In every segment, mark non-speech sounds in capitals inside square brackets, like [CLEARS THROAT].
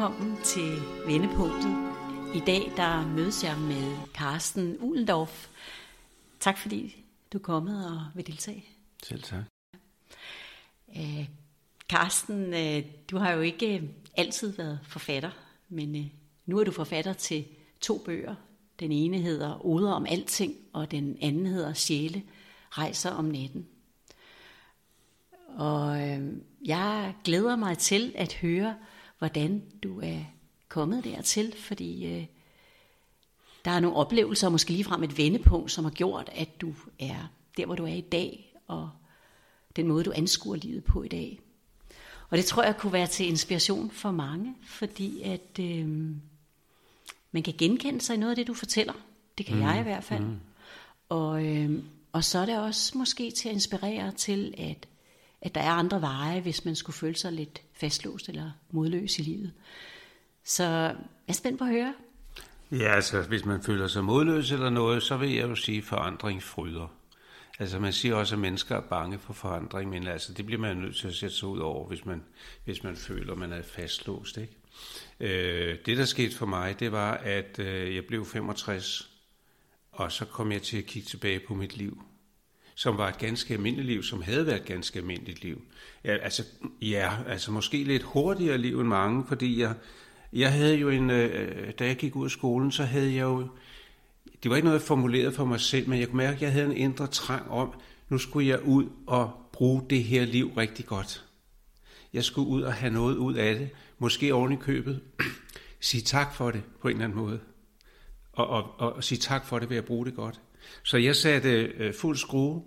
velkommen til Vendepunktet. I dag der mødes jeg med Carsten Ulendorf. Tak fordi du er kommet og vil deltage. Selv tak. Øh, Carsten, øh, du har jo ikke altid været forfatter, men øh, nu er du forfatter til to bøger. Den ene hedder Oder om alting, og den anden hedder Sjæle rejser om natten. Og øh, jeg glæder mig til at høre, hvordan du er kommet dertil, fordi øh, der er nogle oplevelser, måske ligefrem et vendepunkt, som har gjort, at du er der, hvor du er i dag, og den måde, du anskuer livet på i dag. Og det tror jeg kunne være til inspiration for mange, fordi at øh, man kan genkende sig i noget af det, du fortæller. Det kan mm. jeg i hvert fald. Mm. Og, øh, og så er det også måske til at inspirere til, at, at der er andre veje, hvis man skulle føle sig lidt fastlåst eller modløs i livet. Så jeg er spændt på at høre. Ja, altså hvis man føler sig modløs eller noget, så vil jeg jo sige, at forandring fryder. Altså man siger også, at mennesker er bange for forandring, men altså det bliver man nødt til at sætte sig ud over, hvis man, hvis man føler, at man er fastlåst. Ikke? Øh, det, der skete for mig, det var, at øh, jeg blev 65, og så kom jeg til at kigge tilbage på mit liv, som var et ganske almindeligt liv, som havde været et ganske almindeligt liv. Ja, altså, ja, altså måske lidt hurtigere liv end mange, fordi jeg, jeg havde jo en, øh, da jeg gik ud af skolen, så havde jeg jo det var ikke noget, jeg formulerede for mig selv, men jeg kunne mærke, at jeg havde en indre trang om, nu skulle jeg ud og bruge det her liv rigtig godt. Jeg skulle ud og have noget ud af det, måske oven i købet. [CLEARS THROAT] sige tak for det på en eller anden måde. Og, og, og sige tak for det ved at bruge det godt. Så jeg satte øh, fuld skrue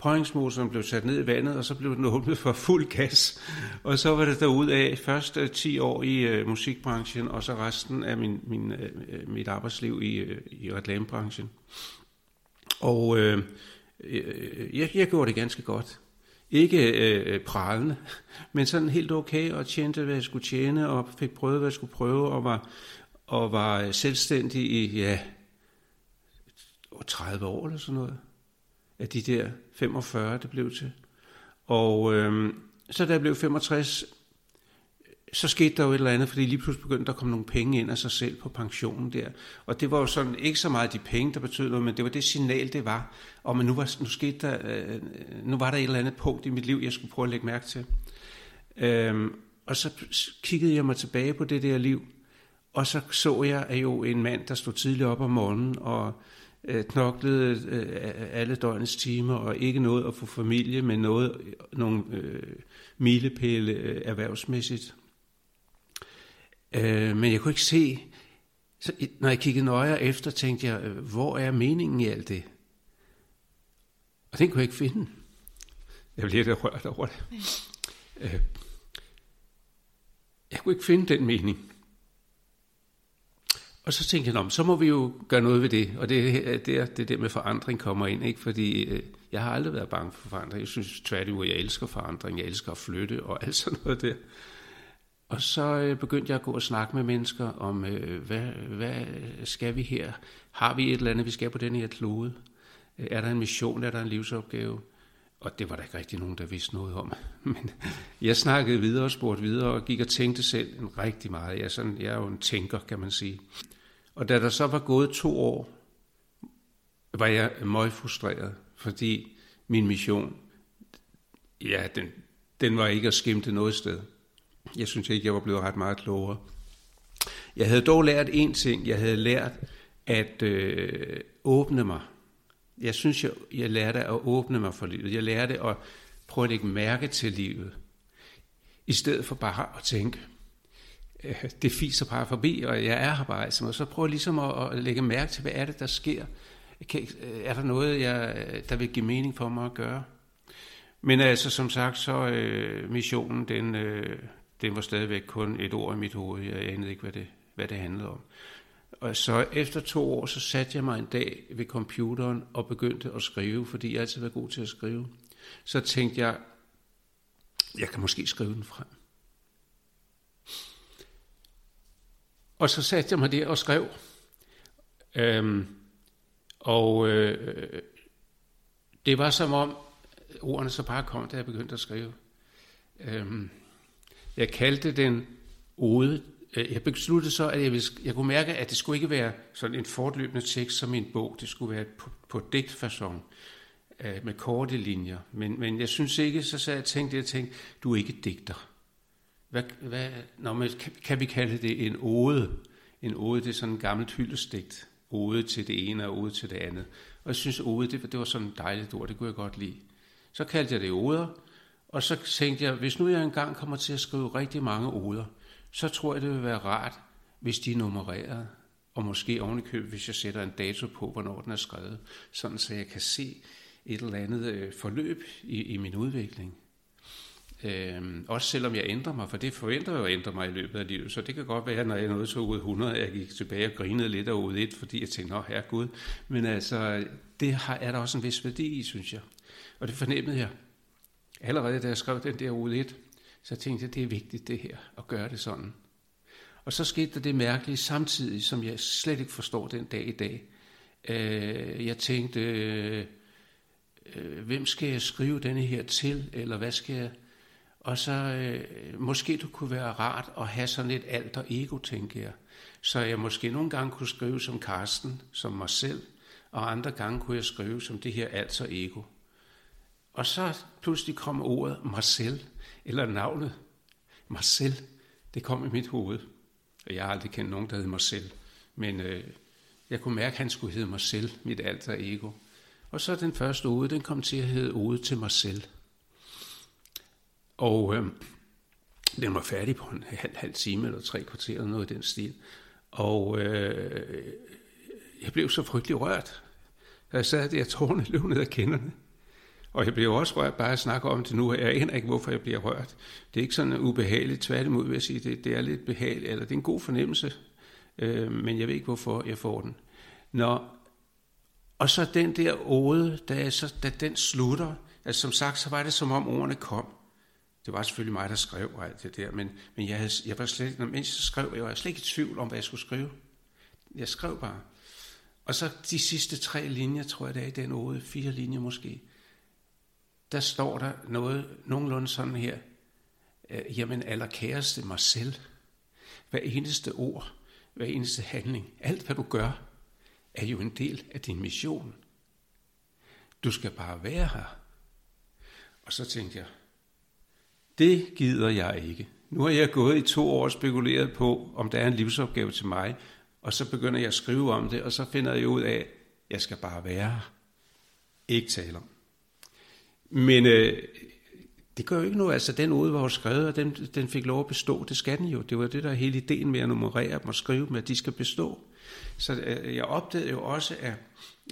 Påhængsmotoren blev sat ned i vandet, og så blev den [LAUGHS] åbnet for fuld gas. Og så var det derud af først øh, 10 år i øh, musikbranchen, og så resten af min, min, øh, øh mit arbejdsliv i, øh, i reklamebranchen. Og øh, øh, jeg, jeg gjorde det ganske godt. Ikke øh, pralende, [LAUGHS] men sådan helt okay, og tjente, hvad jeg skulle tjene, og fik prøvet, hvad jeg skulle prøve, og var, og var selvstændig i, ja, 30 år eller sådan noget af de der 45, det blev til. Og øh, så da jeg blev 65, så skete der jo et eller andet, fordi lige pludselig begyndte der at komme nogle penge ind af sig selv på pensionen der. Og det var jo sådan ikke så meget de penge, der betød noget, men det var det signal, det var. Og men nu, var, nu, skete der, øh, nu var der et eller andet punkt i mit liv, jeg skulle prøve at lægge mærke til. Øh, og så kiggede jeg mig tilbage på det der liv, og så så jeg at jo en mand, der stod tidligt op om morgenen og Øh, knoklede øh, alle døgnets timer, og ikke noget at få familie, men noget, nogle øh, milepæle øh, erhvervsmæssigt. Øh, men jeg kunne ikke se, så, når jeg kiggede nøjere efter, tænkte jeg, øh, hvor er meningen i alt det? Og den kunne jeg ikke finde. Jeg blev lidt rørt over det. Øh, jeg kunne ikke finde den mening. Og så tænkte jeg, så må vi jo gøre noget ved det. Og det øh, er der, det der med forandring kommer ind, ikke? fordi øh, jeg har aldrig været bange for forandring. Jeg synes tværtimod, jeg elsker forandring. Jeg elsker at flytte og alt sådan noget der. Og så øh, begyndte jeg at gå og snakke med mennesker om, øh, hvad, hvad skal vi her? Har vi et eller andet, vi skal på den her klode? Øh, er der en mission? Er der en livsopgave? Og det var der ikke rigtig nogen, der vidste noget om. [LAUGHS] Men jeg snakkede videre og spurgte videre og gik og tænkte selv en rigtig meget. Jeg er, sådan, jeg er jo en tænker, kan man sige. Og da der så var gået to år, var jeg meget frustreret, fordi min mission, ja, den, den var ikke at skimte noget sted. Jeg synes ikke, jeg var blevet ret meget klogere. Jeg havde dog lært en ting. Jeg havde lært at øh, åbne mig. Jeg synes, jeg, jeg lærte at åbne mig for livet. Jeg lærte at prøve at lægge mærke til livet. I stedet for bare at tænke, Øh, det fiser bare forbi, og jeg er her bare. Altså, og så prøver jeg ligesom at, at lægge mærke til, hvad er det, der sker. Kan, øh, er der noget, jeg, der vil give mening for mig at gøre? Men altså, som sagt, så øh, missionen, den, øh, den var stadigvæk kun et ord i mit hoved. Jeg anede ikke, hvad det, hvad det handlede om. Og så efter to år, så satte jeg mig en dag ved computeren og begyndte at skrive, fordi jeg altid var god til at skrive. Så tænkte jeg, jeg kan måske skrive den frem. Og så satte jeg mig der og skrev. Øhm, og øh, det var som om ordene så bare kom, da jeg begyndte at skrive. Øhm, jeg kaldte den ode øh, jeg besluttede så, at jeg, ville, jeg kunne mærke, at det skulle ikke være sådan en fortløbende tekst som en bog. Det skulle være på, på digtfasong øh, med korte linjer. Men, men jeg synes ikke, så sad jeg tænkte, jeg tænkte, du er ikke digter. Hvad, hvad, når man, kan vi kalde det en ode? En ode, det er sådan en gammelt hyldestigt. Ode til det ene og ode til det andet. Og jeg synes, ode, det, det var sådan et dejligt ord, det kunne jeg godt lide. Så kaldte jeg det oder, og så tænkte jeg, hvis nu jeg engang kommer til at skrive rigtig mange oder, så tror jeg, det vil være rart, hvis de er nummereret, og måske ovenikøbet, hvis jeg sætter en dato på, hvornår den er skrevet, sådan så jeg kan se et eller andet øh, forløb i, i min udvikling. Øh, også selvom jeg ændrer mig, for det forventer jeg at ændre mig i løbet af livet, så det kan godt være, når jeg nåede til ude 100, jeg gik tilbage og grinede lidt af ude 1, fordi jeg tænkte, nå herre Gud, men altså, det har, er der også en vis værdi i, synes jeg. Og det fornemmede jeg. Allerede da jeg skrev den der ud 1, så tænkte jeg, det er vigtigt det her, at gøre det sådan. Og så skete der det mærkelige samtidig, som jeg slet ikke forstår den dag i dag. Øh, jeg tænkte, øh, øh hvem skal jeg skrive denne her til, eller hvad skal jeg... Og så øh, måske det kunne være rart at have sådan et alter ego, tænker jeg. Så jeg måske nogle gange kunne skrive som Karsten, som mig selv, og andre gange kunne jeg skrive som det her alter ego. Og så pludselig kom ordet Marcel, eller navnet Marcel, det kom i mit hoved. Og jeg har aldrig kendt nogen, der hed Marcel. Men øh, jeg kunne mærke, at han skulle hedde Marcel, mit alter ego. Og så den første ode, den kom til at hedde Ode til Marcel. Og øh, den var færdig på en halv, halv time eller tre kvarter, eller noget i den stil. Og øh, jeg blev så frygtelig rørt. Jeg sad der, tårne løb ned af kenderne. Og jeg bliver også rørt bare at snakke om det nu. Jeg aner ikke, hvorfor jeg bliver rørt. Det er ikke sådan ubehageligt. Tværtimod vil jeg sige, det, det er lidt behageligt. Eller det er en god fornemmelse. Øh, men jeg ved ikke, hvorfor jeg får den. Når, og så den der ode, da, så, da den slutter, altså som sagt, så var det som om ordene kom. Det var selvfølgelig mig, der skrev alt det der, men, men jeg, havde, jeg var slet, når mens jeg skrev, jeg var slet ikke i tvivl om, hvad jeg skulle skrive. Jeg skrev bare. Og så de sidste tre linjer, tror jeg det er i den ode, fire linjer måske, der står der noget nogenlunde sådan her. Øh, jamen, allerkæreste mig selv. Hver eneste ord, hver eneste handling, alt hvad du gør, er jo en del af din mission. Du skal bare være her. Og så tænkte jeg, det gider jeg ikke. Nu har jeg gået i to år og spekuleret på, om der er en livsopgave til mig, og så begynder jeg at skrive om det, og så finder jeg ud af, at jeg skal bare være. Ikke tale om. Men øh, det gør jo ikke noget. Altså, den ode var jo skrevet, og den, den fik lov at bestå. Det skal den jo. Det var det, der er hele ideen med at nummerere dem og skrive dem, at de skal bestå. Så øh, jeg opdagede jo også, at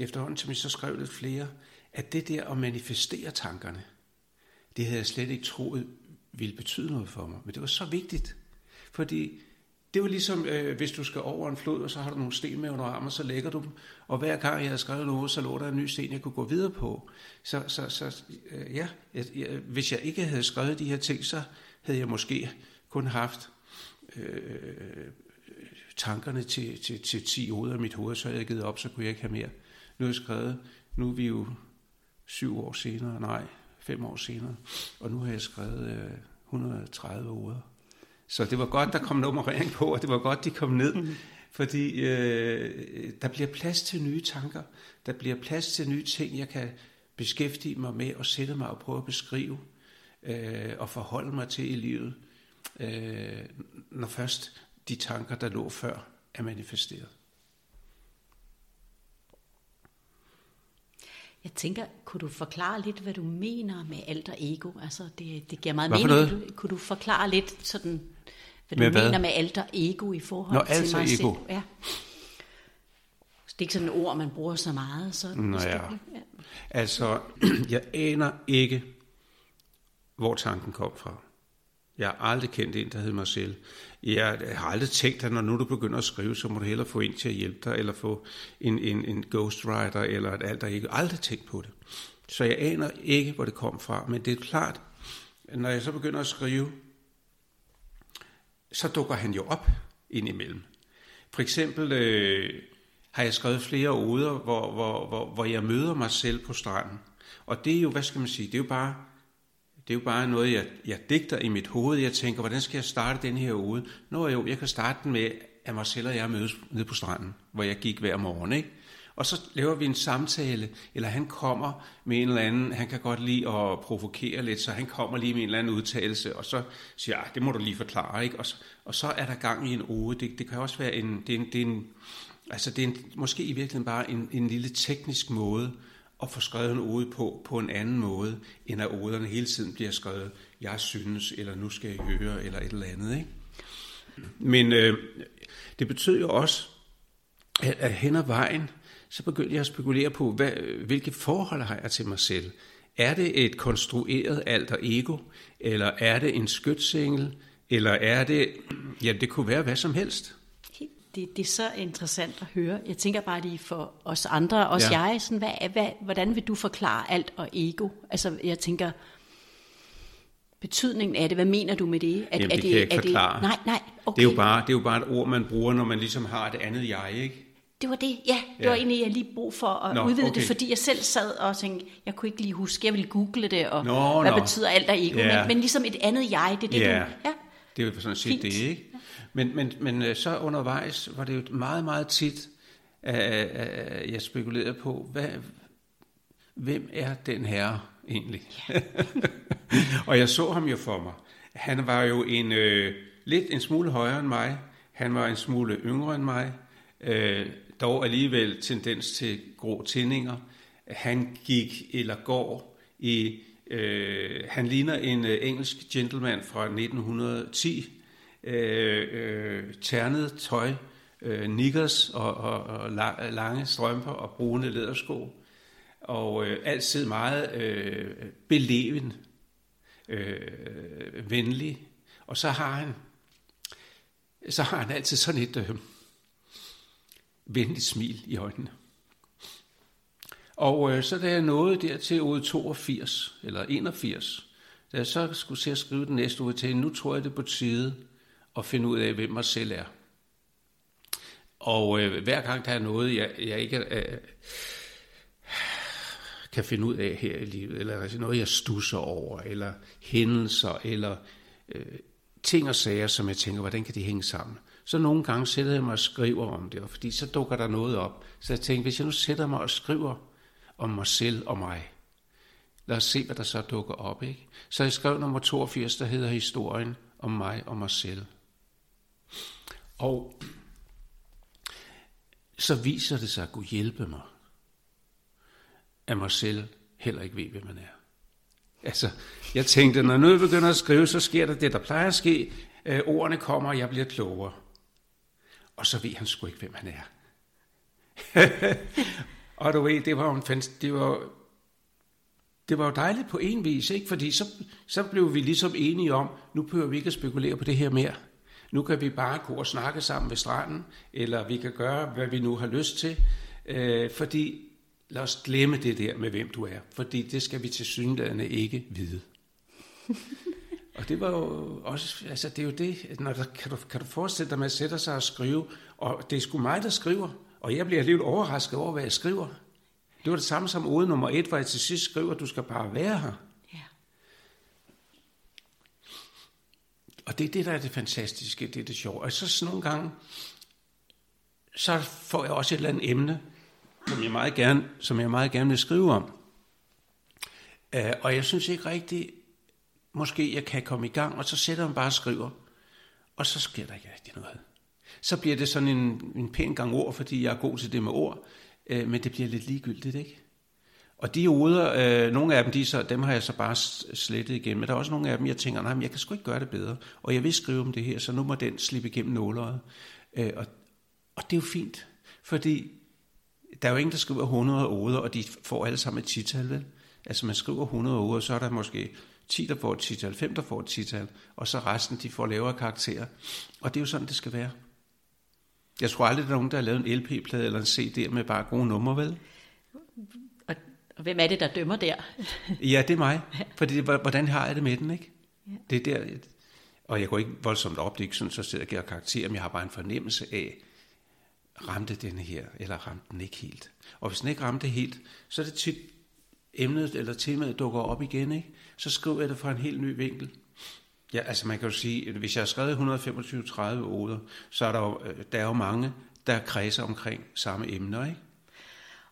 efterhånden, som jeg så skrev lidt flere, at det der at manifestere tankerne, det havde jeg slet ikke troet ville betyde noget for mig. Men det var så vigtigt, fordi det var ligesom, øh, hvis du skal over en flod, og så har du nogle sten med under armen, så lægger du dem. Og hver gang jeg havde skrevet noget, så lå der en ny sten, jeg kunne gå videre på. Så, så, så øh, ja, jeg, jeg, hvis jeg ikke havde skrevet de her ting, så havde jeg måske kun haft øh, tankerne til, til, til 10 hoveder i mit hoved, så havde jeg givet op, så kunne jeg ikke have mere. Nu har jeg skrevet, nu er vi jo syv år senere, nej, fem år senere, og nu har jeg skrevet øh, 130 ord. Så det var godt, der kom nummerering på, og det var godt, de kom ned, mm. [LAUGHS] fordi øh, der bliver plads til nye tanker, der bliver plads til nye ting, jeg kan beskæftige mig med og sætte mig og prøve at beskrive øh, og forholde mig til i livet, øh, når først de tanker, der lå før, er manifesteret. Jeg tænker, kunne du forklare lidt, hvad du mener med alter ego? Altså, det, det giver meget mening. Noget? Kunne du forklare lidt sådan, hvad du med mener hvad? med alter ego i forhold Nå, til mig ego. selv? Ja. Det er ikke sådan et ord, man bruger så meget. Så Nå ja. ja. Altså, [CLEARS THROAT] jeg aner ikke, hvor tanken kom fra. Jeg har aldrig kendt en, der hed Marcel. Jeg har aldrig tænkt, at når nu du begynder at skrive, så må du hellere få en til at hjælpe dig, eller få en, en, en ghostwriter, eller et alt der ikke. Aldrig tænkt på det. Så jeg aner ikke, hvor det kom fra. Men det er klart, når jeg så begynder at skrive, så dukker han jo op indimellem. For eksempel øh, har jeg skrevet flere oder, hvor, hvor, hvor, hvor jeg møder mig selv på stranden. Og det er jo, hvad skal man sige, det er jo bare det er jo bare noget, jeg, jeg digter i mit hoved. Jeg tænker, hvordan skal jeg starte den her uge? Nå jo, jeg kan starte den med, at Marcel og jeg mødes nede på stranden, hvor jeg gik hver morgen, ikke? Og så laver vi en samtale, eller han kommer med en eller anden, han kan godt lide at provokere lidt, så han kommer lige med en eller anden udtalelse, og så siger jeg, ah, det må du lige forklare, ikke? Og, så, og så er der gang i en ode. Det, det kan også være en, det er en, det er en altså det er en, måske i virkeligheden bare en, en lille teknisk måde at få skrevet en ode på, på en anden måde, end at oderne hele tiden bliver skrevet, jeg synes, eller nu skal jeg høre, eller et eller andet, ikke? Men øh, det betyder jo også, at, at hen ad vejen, så begyndte jeg at spekulere på, hvad, hvilke forhold har jeg til mig selv? Er det et konstrueret alter ego, eller er det en skytsengel, eller er det, ja, det kunne være hvad som helst. Det, det er så interessant at høre. Jeg tænker bare lige for os andre, også ja. jeg, sådan, hvad, hvad, hvordan vil du forklare alt og ego? Altså, jeg tænker, betydningen af det, hvad mener du med det? At, Jamen, det er kan jeg ikke forklare. Det, nej, nej, okay. det, er jo bare, det er jo bare et ord, man bruger, når man ligesom har et andet jeg, ikke? Det var det, ja. Det ja. var egentlig, jeg lige brug for at Nå, udvide okay. det, fordi jeg selv sad og tænkte, jeg kunne ikke lige huske, jeg ville google det, og Nå, hvad Nå. betyder alt af ego, ja. men, men ligesom et andet jeg, det er det, ja. du... Ja, det er jo sådan set Fint. det, ikke? Men, men, men øh, så undervejs var det jo meget, meget tit, at jeg spekulerede på, hvad, hvem er den her egentlig? Ja. [LAUGHS] og jeg så ham jo for mig. Han var jo en øh, lidt en smule højere end mig. Han var en smule yngre end mig. Øh, dog alligevel tendens til grå tændinger. Han gik eller går i, øh, han ligner en øh, engelsk gentleman fra 1910, øh, øh, ternet tøj, øh, nikkers og, og, og lange strømper og brune lædersko, og øh, altid meget øh, beleven, øh, venlig. Og så har han, så har han altid sådan et, øh, venligt smil i øjnene. Og øh, så da jeg nåede der til ude 82, eller 81, da jeg så skulle til at skrive den næste uge til, nu tror jeg det på tide at finde ud af, hvem mig selv er. Og øh, hver gang der er noget, jeg, jeg ikke øh, kan finde ud af her i livet, eller altså noget, jeg stusser over, eller hændelser, eller øh, ting og sager, som jeg tænker, hvordan kan de hænge sammen? så nogle gange sætter jeg mig og skriver om det, fordi så dukker der noget op. Så jeg tænker, hvis jeg nu sætter mig og skriver om mig selv og mig, lad os se, hvad der så dukker op. Ikke? Så jeg skrev nummer 82, der hedder Historien om mig og mig selv. Og så viser det sig at kunne hjælpe mig, at mig selv heller ikke ved, hvem man er. Altså, jeg tænkte, når nu jeg begynder at skrive, så sker der det, der plejer at ske. Øh, ordene kommer, og jeg bliver klogere. Og så ved han sgu ikke, hvem han er. [LAUGHS] og du ved, det var jo en det var, det var jo dejligt på en vis, ikke? fordi så, så blev vi ligesom enige om, nu behøver vi ikke at spekulere på det her mere. Nu kan vi bare gå og snakke sammen ved stranden, eller vi kan gøre, hvad vi nu har lyst til, øh, fordi lad os glemme det der med, hvem du er, fordi det skal vi til synligheden ikke vide. [LAUGHS] Og det var jo også, altså det er jo det, når der, kan, du, kan du forestille dig, at man sætter sig og skrive, og det er sgu mig, der skriver, og jeg bliver alligevel overrasket over, hvad jeg skriver. Det var det samme som ode nummer et, hvor jeg til sidst skriver, at du skal bare være her. Og det er det, der er det fantastiske, det er det sjove. Og så sådan nogle gange, så får jeg også et eller andet emne, som jeg meget gerne, som jeg meget gerne vil skrive om. Uh, og jeg synes ikke rigtigt, måske jeg kan komme i gang, og så sætter man bare og skriver, og så sker der ikke rigtig noget. Så bliver det sådan en, en pæn gang ord, fordi jeg er god til det med ord, øh, men det bliver lidt ligegyldigt, ikke? Og de oder, øh, nogle af dem, de så, dem har jeg så bare slettet igen, men der er også nogle af dem, jeg tænker, nej, men jeg kan sgu ikke gøre det bedre, og jeg vil skrive om det her, så nu må den slippe igennem nåløjet. Øh, og, og det er jo fint, fordi der er jo ingen, der skriver 100 oder, og de får alle sammen et tital, vel? Altså man skriver 100 oder, så er der måske 10, der får et tital, 5, der får et tital, og så resten, de får lavere karakterer. Og det er jo sådan, det skal være. Jeg tror aldrig, der er nogen, der har lavet en LP-plade eller en CD med bare gode numre, vel? Hvem er det, der dømmer der? ja, det er mig. Fordi hvordan har jeg det med den, ikke? Ja. Det er der, og jeg går ikke voldsomt op, det er ikke sådan, så sidder jeg og giver karakter, men jeg har bare en fornemmelse af, ramte denne her, eller ramte den ikke helt. Og hvis den ikke ramte helt, så er det tit emnet eller temaet dukker op igen, ikke? så skriver jeg det fra en helt ny vinkel. Ja, altså man kan jo sige, at hvis jeg har skrevet 125-30 oder, så er der jo, øh, der er jo mange, der kredser omkring samme emner, ikke?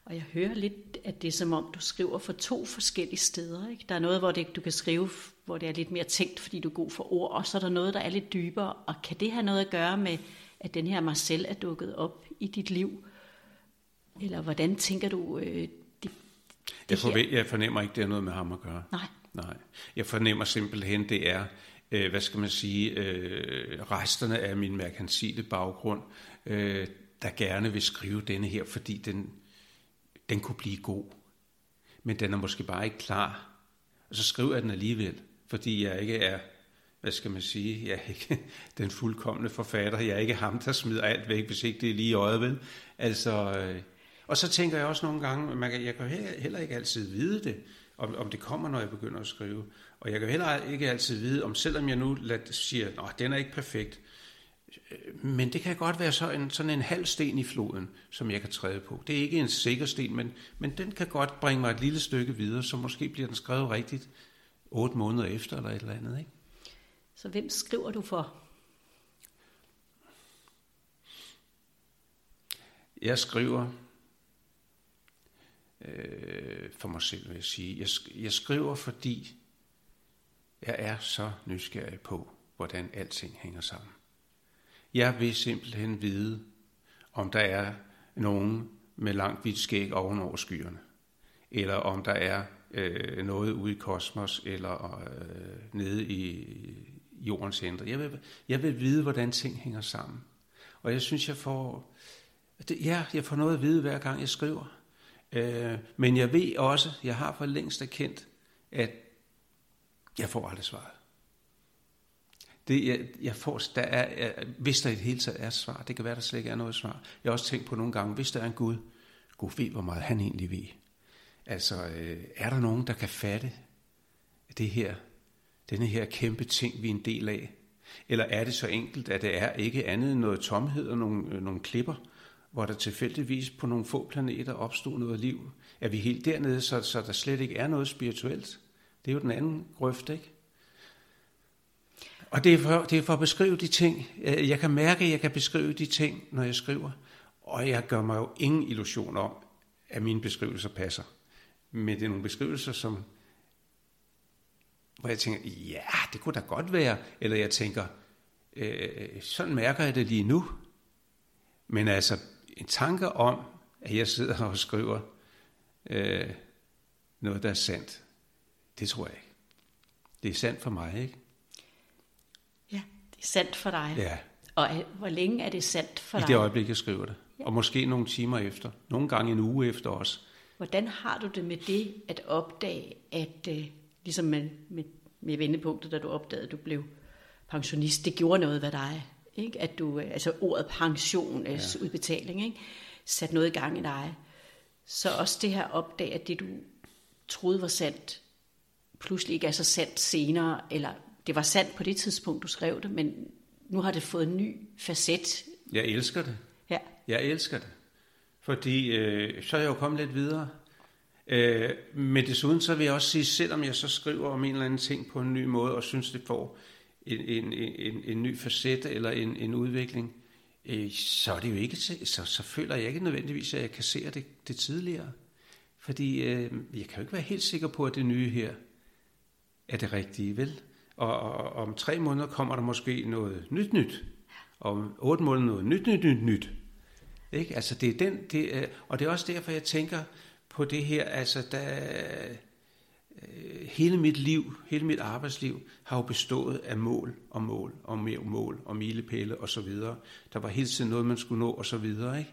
Og jeg hører lidt, at det er som om, du skriver for to forskellige steder. Ikke? Der er noget, hvor det, du kan skrive, hvor det er lidt mere tænkt, fordi du er god for ord, og så er der noget, der er lidt dybere. Og kan det have noget at gøre med, at den her Marcel er dukket op i dit liv? Eller hvordan tænker du, øh, det, det jeg, forvent, jeg fornemmer ikke, det er noget med ham at gøre. Nej. Nej. Jeg fornemmer simpelthen, det er, øh, hvad skal man sige, øh, resterne af min merkantile baggrund, øh, der gerne vil skrive denne her, fordi den, den kunne blive god. Men den er måske bare ikke klar. Og så skriver jeg den alligevel, fordi jeg ikke er, hvad skal man sige, jeg er ikke [LAUGHS] den fuldkommende forfatter. Jeg er ikke ham, der smider alt væk, hvis ikke det er lige i øjet, vel? Altså, øh, og så tænker jeg også nogle gange, man kan, jeg kan heller ikke altid vide det, om, om det kommer, når jeg begynder at skrive. Og jeg kan heller ikke altid vide, om selvom jeg nu lader, siger, at den er ikke perfekt, men det kan godt være så en, sådan en halv sten i floden, som jeg kan træde på. Det er ikke en sikker sten, men, men den kan godt bringe mig et lille stykke videre, så måske bliver den skrevet rigtigt otte måneder efter eller et eller andet. Ikke? Så hvem skriver du for? Jeg skriver øh, for mig selv, vil jeg sige. Jeg, jeg skriver, fordi jeg er så nysgerrig på, hvordan alting hænger sammen. Jeg vil simpelthen vide, om der er nogen med langt hvidt skæg ovenover skyerne, eller om der er øh, noget ude i kosmos, eller øh, nede i jordens indre. Jeg vil, jeg vil vide, hvordan ting hænger sammen. Og jeg synes, jeg får, det, ja, jeg får noget at vide, hver gang jeg skriver. Øh, men jeg ved også, jeg har for længst erkendt, at jeg får aldrig svaret. Det, jeg, jeg får, der er, hvis der i det hele taget er et svar, det kan være, der slet ikke er noget svar. Jeg har også tænkt på nogle gange, hvis der er en Gud, Gud ved, hvor meget han egentlig ved. Altså, øh, er der nogen, der kan fatte det her, denne her kæmpe ting, vi er en del af? Eller er det så enkelt, at det er ikke andet end noget tomhed og nogle, øh, nogle klipper, hvor der tilfældigvis på nogle få planeter opstod noget liv? Er vi helt dernede, så, så der slet ikke er noget spirituelt? Det er jo den anden grøft, ikke? Og det er, for, det er for at beskrive de ting. Øh, jeg kan mærke, at jeg kan beskrive de ting, når jeg skriver. Og jeg gør mig jo ingen illusion om, at mine beskrivelser passer. Men det er nogle beskrivelser, som, hvor jeg tænker, ja, det kunne da godt være. Eller jeg tænker, øh, sådan mærker jeg det lige nu. Men altså, en tanke om, at jeg sidder og skriver øh, noget, der er sandt, det tror jeg ikke. Det er sandt for mig, ikke? Det er sandt for dig. Ja. Og hvor længe er det sandt for I dig? det øjeblik, jeg skriver det. Ja. Og måske nogle timer efter. Nogle gange en uge efter også. Hvordan har du det med det at opdage, at øh, ligesom med, med, med vendepunktet, da du opdagede, at du blev pensionist, det gjorde noget ved dig? Ikke? At du, øh, altså ordet pension, ja. udbetaling, ikke? satte noget i gang i dig. Så også det her opdage, at det du troede var sandt, pludselig ikke er så sandt senere, eller det var sandt på det tidspunkt, du skrev det, men nu har det fået en ny facet. Jeg elsker det. Ja. Jeg elsker det. Fordi øh, så er jeg jo kommet lidt videre. Øh, men desuden så vil jeg også sige, selvom jeg så skriver om en eller anden ting på en ny måde, og synes, det får en, en, en, en ny facet eller en, en udvikling, øh, så er det jo ikke, så, så føler jeg ikke nødvendigvis, at jeg kan se det, det tidligere. Fordi øh, jeg kan jo ikke være helt sikker på, at det nye her er det rigtige, vel? Og, og om tre måneder kommer der måske noget nyt nyt. Om otte måneder noget nyt nyt nyt nyt. Ikke? Altså det er den, det, og det er også derfor, jeg tænker på det her, altså der, øh, hele mit liv, hele mit arbejdsliv har jo bestået af mål og mål og mere mål og milepæle og så videre. Der var hele tiden noget, man skulle nå og så videre. Ikke?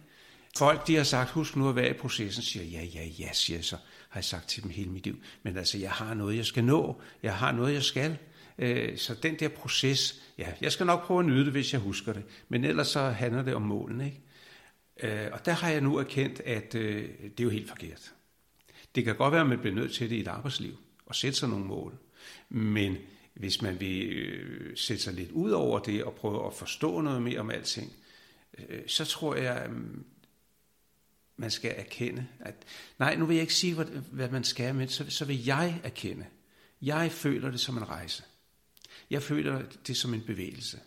Folk, de har sagt, husk nu at være i processen, siger ja, ja, ja, siger så, har jeg sagt til dem hele mit liv. Men altså, jeg har noget, jeg skal nå. Jeg har noget, jeg skal. Øh, så den der proces, ja, jeg skal nok prøve at nyde det, hvis jeg husker det. Men ellers så handler det om målene, ikke? Øh, og der har jeg nu erkendt, at øh, det er jo helt forkert. Det kan godt være, at man bliver nødt til det i et arbejdsliv, og sætte sig nogle mål. Men hvis man vil sætte sig lidt ud over det, og prøve at forstå noget mere om alting, så tror jeg, mm, man skal erkende, at nej, nu vil jeg ikke sige, hvad, hvad man skal, men så, så vil jeg erkende. Jeg føler det som en rejse. Jeg føler det som en bevægelse.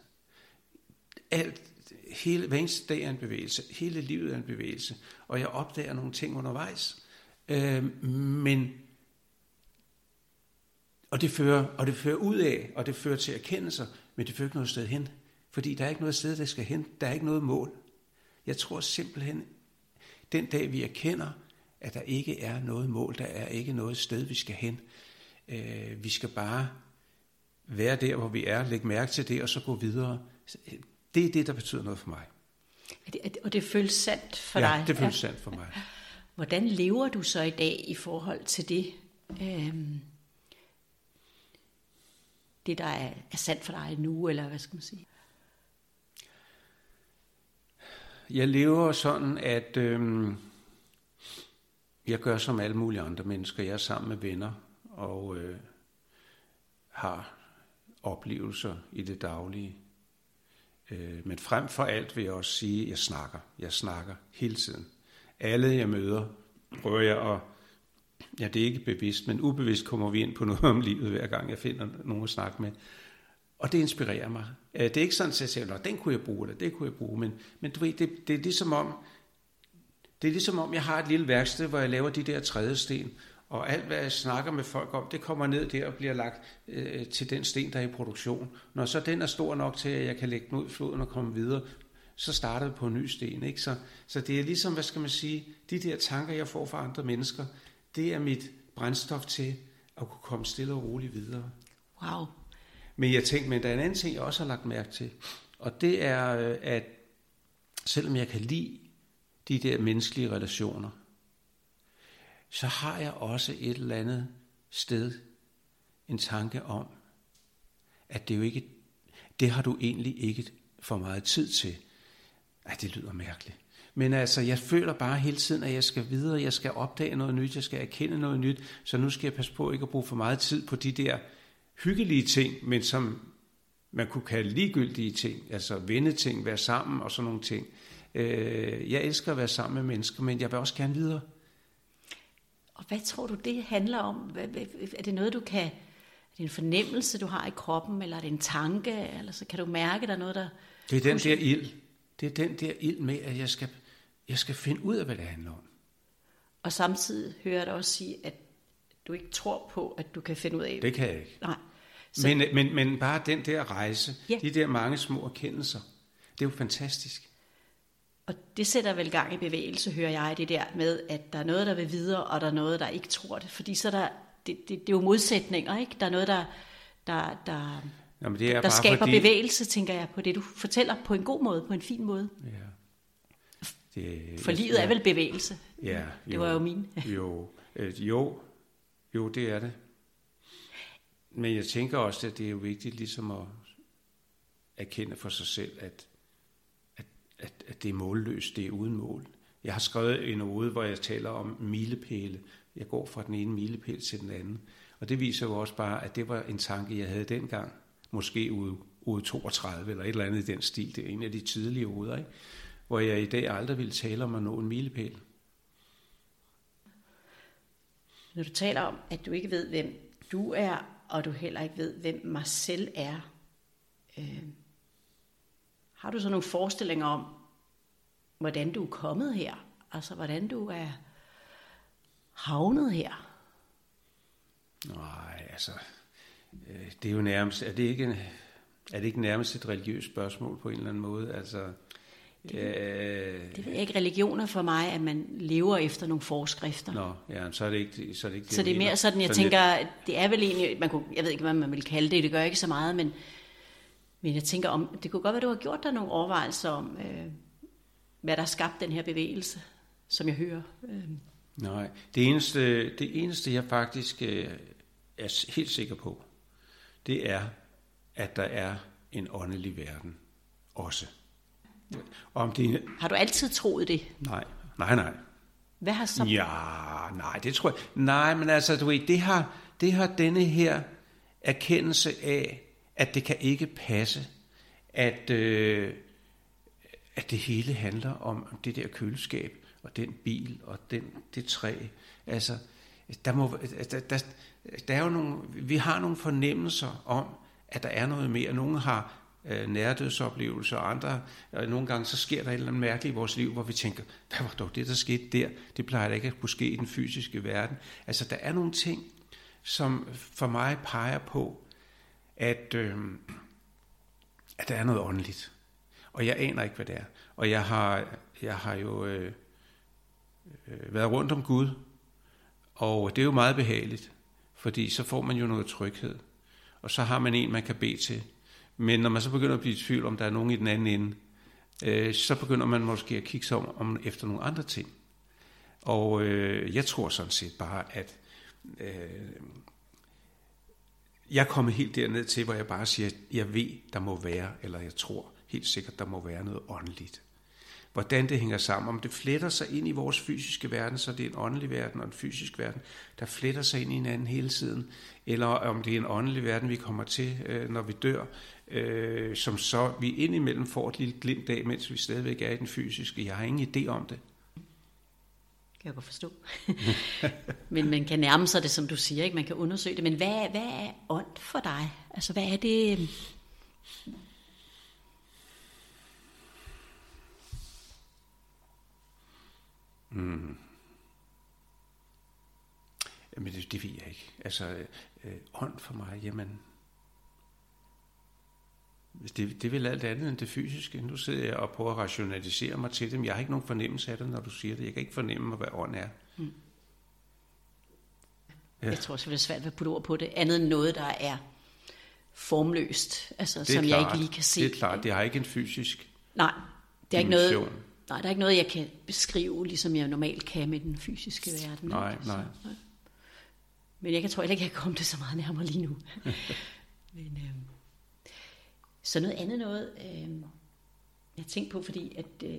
Alt, hele, hver eneste dag er en bevægelse. Hele livet er en bevægelse. Og jeg opdager nogle ting undervejs. Øh, men og det, fører, og det fører ud af, og det fører til erkendelser, men det fører ikke noget sted hen. Fordi der er ikke noget sted, der skal hen. Der er ikke noget mål. Jeg tror simpelthen, den dag vi erkender, at der ikke er noget mål, der er ikke noget sted, vi skal hen. Øh, vi skal bare være der, hvor vi er, lægge mærke til det, og så gå videre. Det er det, der betyder noget for mig. Og det føles sandt for ja, dig? Ja, det føles ja. sandt for mig. Hvordan lever du så i dag i forhold til det? Øhm, det, der er, er sandt for dig nu, eller hvad skal man sige? Jeg lever sådan, at øhm, jeg gør som alle mulige andre mennesker. Jeg er sammen med venner og øh, har oplevelser i det daglige. Øh, men frem for alt vil jeg også sige, at jeg snakker. Jeg snakker hele tiden. Alle jeg møder, prøver jeg at ja, det er ikke bevidst, men ubevidst kommer vi ind på noget [LAUGHS] om livet, hver gang jeg finder nogen at snakke med. Og det inspirerer mig. Øh, det er ikke sådan, at jeg siger, den kunne jeg bruge, eller det kunne jeg bruge, men, men du ved, det, det er ligesom om, det er ligesom om, jeg har et lille værksted, hvor jeg laver de der tredje sten, og alt, hvad jeg snakker med folk om, det kommer ned der og bliver lagt øh, til den sten, der er i produktion. Når så den er stor nok til, at jeg kan lægge den ud i floden og komme videre, så starter vi på en ny sten. Ikke? Så, så det er ligesom, hvad skal man sige, de der tanker, jeg får fra andre mennesker, det er mit brændstof til at kunne komme stille og roligt videre. Wow. Men jeg tænkte, men der er en anden ting, jeg også har lagt mærke til, og det er, øh, at selvom jeg kan lide de der menneskelige relationer, så har jeg også et eller andet sted en tanke om, at det jo ikke, det har du egentlig ikke for meget tid til. Ej, det lyder mærkeligt. Men altså, jeg føler bare hele tiden, at jeg skal videre, jeg skal opdage noget nyt, jeg skal erkende noget nyt, så nu skal jeg passe på ikke at bruge for meget tid på de der hyggelige ting, men som man kunne kalde ligegyldige ting, altså vende ting, være sammen og sådan nogle ting. Øh, jeg elsker at være sammen med mennesker, men jeg vil også gerne videre. Og hvad tror du, det handler om? Er det noget, du kan... Er det en fornemmelse, du har i kroppen, eller er det en tanke, eller så kan du mærke, der er noget, der... Det er den der ild. Det er den der ild med, at jeg skal jeg skal finde ud af, hvad det handler om. Og samtidig hører jeg dig også sige, at du ikke tror på, at du kan finde ud af det. Det kan jeg ikke. Nej. Så... Men, men, men bare den der rejse, ja. de der mange små erkendelser, det er jo fantastisk. Og det sætter vel gang i bevægelse, hører jeg, det der med, at der er noget, der vil videre, og der er noget, der ikke tror det. Fordi så der, det, det, det er jo modsætninger, ikke? Der er noget, der, der, der, Jamen, det er der skaber fordi... bevægelse, tænker jeg, på det, du fortæller på en god måde, på en fin måde. Ja. Det, For livet er vel bevægelse? Ja. Jo, det var jo min. [LAUGHS] jo, øh, jo, jo, det er det. Men jeg tænker også, at det er jo vigtigt ligesom at erkende for sig selv, at, at, at, det er målløst, det er uden mål. Jeg har skrevet en ode, hvor jeg taler om milepæle. Jeg går fra den ene milepæl til den anden. Og det viser jo også bare, at det var en tanke, jeg havde dengang. Måske ude, ude 32 eller et eller andet i den stil. Det er en af de tidlige oder, ikke? hvor jeg i dag aldrig ville tale om at nå en milepæl. Når du taler om, at du ikke ved, hvem du er, og du heller ikke ved, hvem Marcel er, øh, har du så nogle forestillinger om, hvordan du er kommet her? Altså, hvordan du er havnet her? Nej, altså, øh, det er jo nærmest, er det ikke, er det ikke nærmest et religiøst spørgsmål på en eller anden måde? Altså, det, øh, det er ikke religioner for mig, at man lever efter nogle forskrifter. Nå, ja, så er det ikke så er det, ikke det Så det er mere sådan, jeg sådan tænker, lidt... det er vel egentlig, man kunne, jeg ved ikke, hvad man vil kalde det, det gør ikke så meget, men, men jeg tænker om, det kunne godt være, du har gjort dig nogle overvejelser om, øh, hvad der har skabt den her bevægelse, som jeg hører. Øh. Nej, det eneste, det eneste jeg faktisk øh, er helt sikker på, det er, at der er en åndelig verden også. Om det... Har du altid troet det? Nej, nej, nej. Hvad har så... Ja, nej, det tror jeg... Nej, men altså, du ved, det har, det har denne her erkendelse af, at det kan ikke passe, at, øh, at det hele handler om det der køleskab, og den bil, og den, det træ. Altså, der, må, der, der, der er jo nogle, vi har nogle fornemmelser om, at der er noget mere. Nogle har øh, nærdødsoplevelser, og andre, og nogle gange så sker der et eller andet mærkeligt i vores liv, hvor vi tænker, hvad var dog det, der skete der? Det plejer da ikke at kunne ske i den fysiske verden. Altså, der er nogle ting, som for mig peger på, at, øh, at der er noget åndeligt. Og jeg aner ikke, hvad det er. Og jeg har, jeg har jo øh, øh, været rundt om Gud, og det er jo meget behageligt, fordi så får man jo noget tryghed. Og så har man en, man kan bede til. Men når man så begynder at blive i tvivl, om der er nogen i den anden ende, øh, så begynder man måske at kigge sig om, om efter nogle andre ting. Og øh, jeg tror sådan set bare, at øh, jeg er kommet helt derned til, hvor jeg bare siger, at jeg ved, der må være, eller jeg tror helt sikkert, der må være noget åndeligt. Hvordan det hænger sammen, om det fletter sig ind i vores fysiske verden, så det er en åndelig verden og en fysisk verden, der fletter sig ind i hinanden hele tiden, eller om det er en åndelig verden, vi kommer til, øh, når vi dør, øh, som så vi indimellem får et lille glimt af, mens vi stadigvæk er i den fysiske. Jeg har ingen idé om det. Kan jeg godt forstå. [LAUGHS] men man kan nærme sig det, som du siger, ikke? man kan undersøge det. Men hvad, hvad er ånd for dig? Altså, hvad er det... Mm. Jamen, det, det ved jeg ikke. Altså, øh, ånd for mig, jamen, det, det er vel alt andet end det fysiske. Nu sidder jeg og prøver at rationalisere mig til det, men jeg har ikke nogen fornemmelse af det, når du siger det. Jeg kan ikke fornemme, hvad ånd er. Mm. Ja. Jeg tror også, det er svært at putte ord på det. Andet end noget, der er formløst, altså, som klart, jeg ikke lige kan se. Det er klart, det har ikke en fysisk Nej, det er ikke noget, nej, der er ikke noget, jeg kan beskrive, ligesom jeg normalt kan med den fysiske verden. Nej, ikke? nej. Men jeg kan tror ikke, jeg kan komme det så meget nærmere lige nu. [LAUGHS] Men, øh, så noget andet noget, øh, jeg tænkte på, fordi at, øh,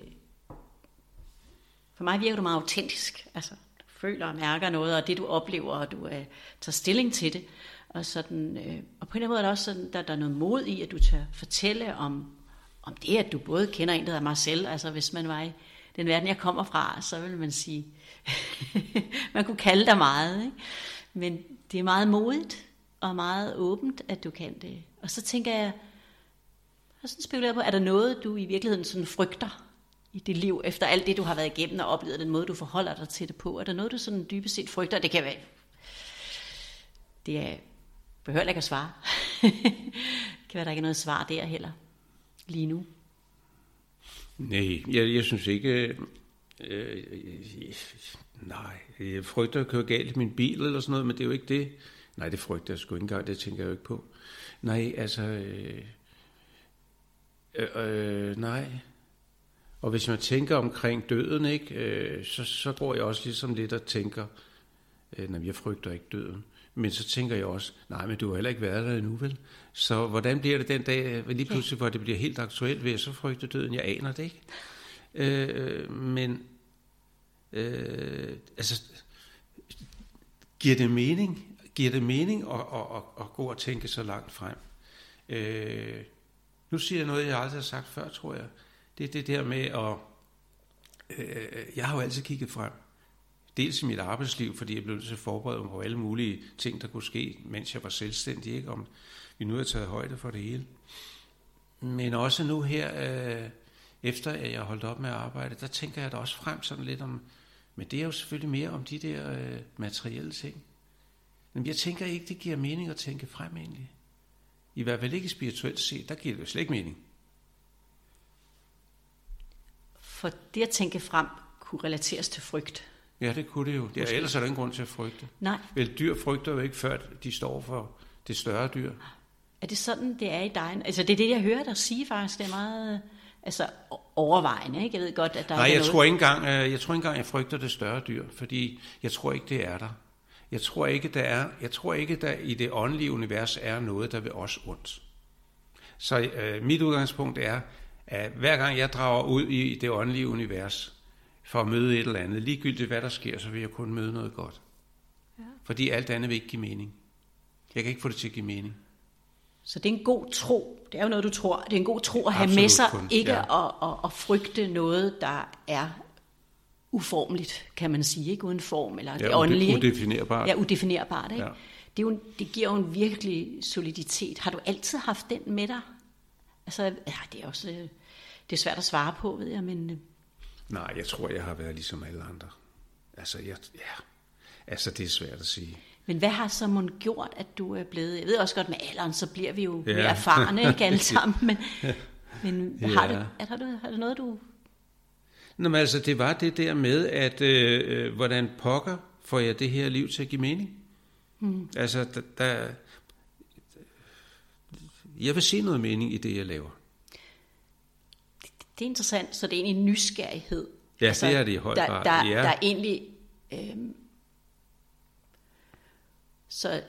for mig virker du meget autentisk. Altså, du føler og mærker noget, og det du oplever, og du øh, tager stilling til det. Og, sådan, øh, og på en eller anden måde er der også sådan, der, der er noget mod i, at du tør fortælle om, om det, at du både kender en, der hedder Marcel, altså hvis man var i den verden, jeg kommer fra, så vil man sige, [LAUGHS] man kunne kalde dig meget, ikke? men det er meget modigt og meget åbent, at du kan det. Og så tænker jeg, har sådan spekulerer på, er der noget, du i virkeligheden sådan frygter i dit liv, efter alt det, du har været igennem og oplevet, den måde, du forholder dig til det på? Er der noget, du sådan dybest set frygter? Det kan være... Det er, behøver ikke at svare. [LAUGHS] det kan være, der ikke er noget svar der heller, lige nu. Nej, jeg, jeg synes ikke... Øh, øh, øh, nej, jeg frygter at køre galt i min bil eller sådan noget, men det er jo ikke det. Nej, det frygter jeg sgu ikke engang, det tænker jeg jo ikke på. Nej, altså... Øh, Øh, øh nej. Og hvis man tænker omkring døden, ikke, øh, så, så går jeg også ligesom lidt og tænker, øh, nej, jeg frygter ikke døden. Men så tænker jeg også, nej, men du har heller ikke været der endnu, vel? Så hvordan bliver det den dag, lige pludselig, hvor det bliver helt aktuelt, ved jeg så frygte døden? Jeg aner det ikke. Øh, men, øh, altså, giver det mening? Giver det mening at, at, at, at gå og tænke så langt frem? Øh, nu siger jeg noget, jeg aldrig har sagt før, tror jeg. Det er det der med at... Øh, jeg har jo altid kigget frem. Dels i mit arbejdsliv, fordi jeg blev så forberedt på alle mulige ting, der kunne ske, mens jeg var selvstændig. Ikke? Om vi nu har taget højde for det hele. Men også nu her, øh, efter at jeg holdt op med at arbejde, der tænker jeg da også frem sådan lidt om... Men det er jo selvfølgelig mere om de der øh, materielle ting. Men jeg tænker ikke, det giver mening at tænke frem egentlig. I hvert fald ikke spirituelt set, der giver det jo slet ikke mening. For det at tænke frem kunne relateres til frygt. Ja, det kunne det jo. Det er, ellers er der ingen grund til at frygte. Nej. Vel, dyr frygter jo ikke, før de står for det større dyr. Er det sådan, det er i dig? Altså, det er det, jeg hører dig sige faktisk. Det er meget altså, overvejende. Ikke? Jeg ved godt, at der Nej, er jeg noget... tror, ikke engang, øh, jeg tror ikke engang, jeg frygter det større dyr, fordi jeg tror ikke, det er der. Jeg tror ikke, der er, jeg tror ikke, der i det åndelige univers er noget, der vil os ondt. Så øh, mit udgangspunkt er, at hver gang jeg drager ud i det åndelige univers for at møde et eller andet, ligegyldigt hvad der sker, så vil jeg kun møde noget godt. Ja. Fordi alt andet vil ikke give mening. Jeg kan ikke få det til at give mening. Så det er en god tro. Det er jo noget, du tror. Det er en god tro at have Absolut med sig. Kun, ikke ja. at, at, at frygte noget, der er uformeligt, kan man sige, ikke uden form, eller Ja, det åndelige. udefinerbart. Ja, udefinerbart. Ikke? Ja. Det, er jo, en- det giver jo en virkelig soliditet. Har du altid haft den med dig? Altså, ja, det er også øh, det er svært at svare på, ved jeg, men øh, Nej, jeg tror, jeg har været ligesom alle andre. Altså, jeg, ja. altså det er svært at sige. Men hvad har så mon gjort, at du er blevet... Jeg ved også godt, med alderen, så bliver vi jo Ja. mere erfarne, ikke alle [LAUGHS] sammen, men, men Ja. har, det, er der, har det noget, du... Nå, men altså, det var det der med, at øh, øh, hvordan pokker får jeg det her liv til at give mening? Mm. Altså, der, der, jeg vil se noget mening i det, jeg laver. Det er interessant, så det er egentlig en nysgerrighed. Altså, Ja, det er det i høj der, grad, Der, ja. der er egentlig... Øhm, så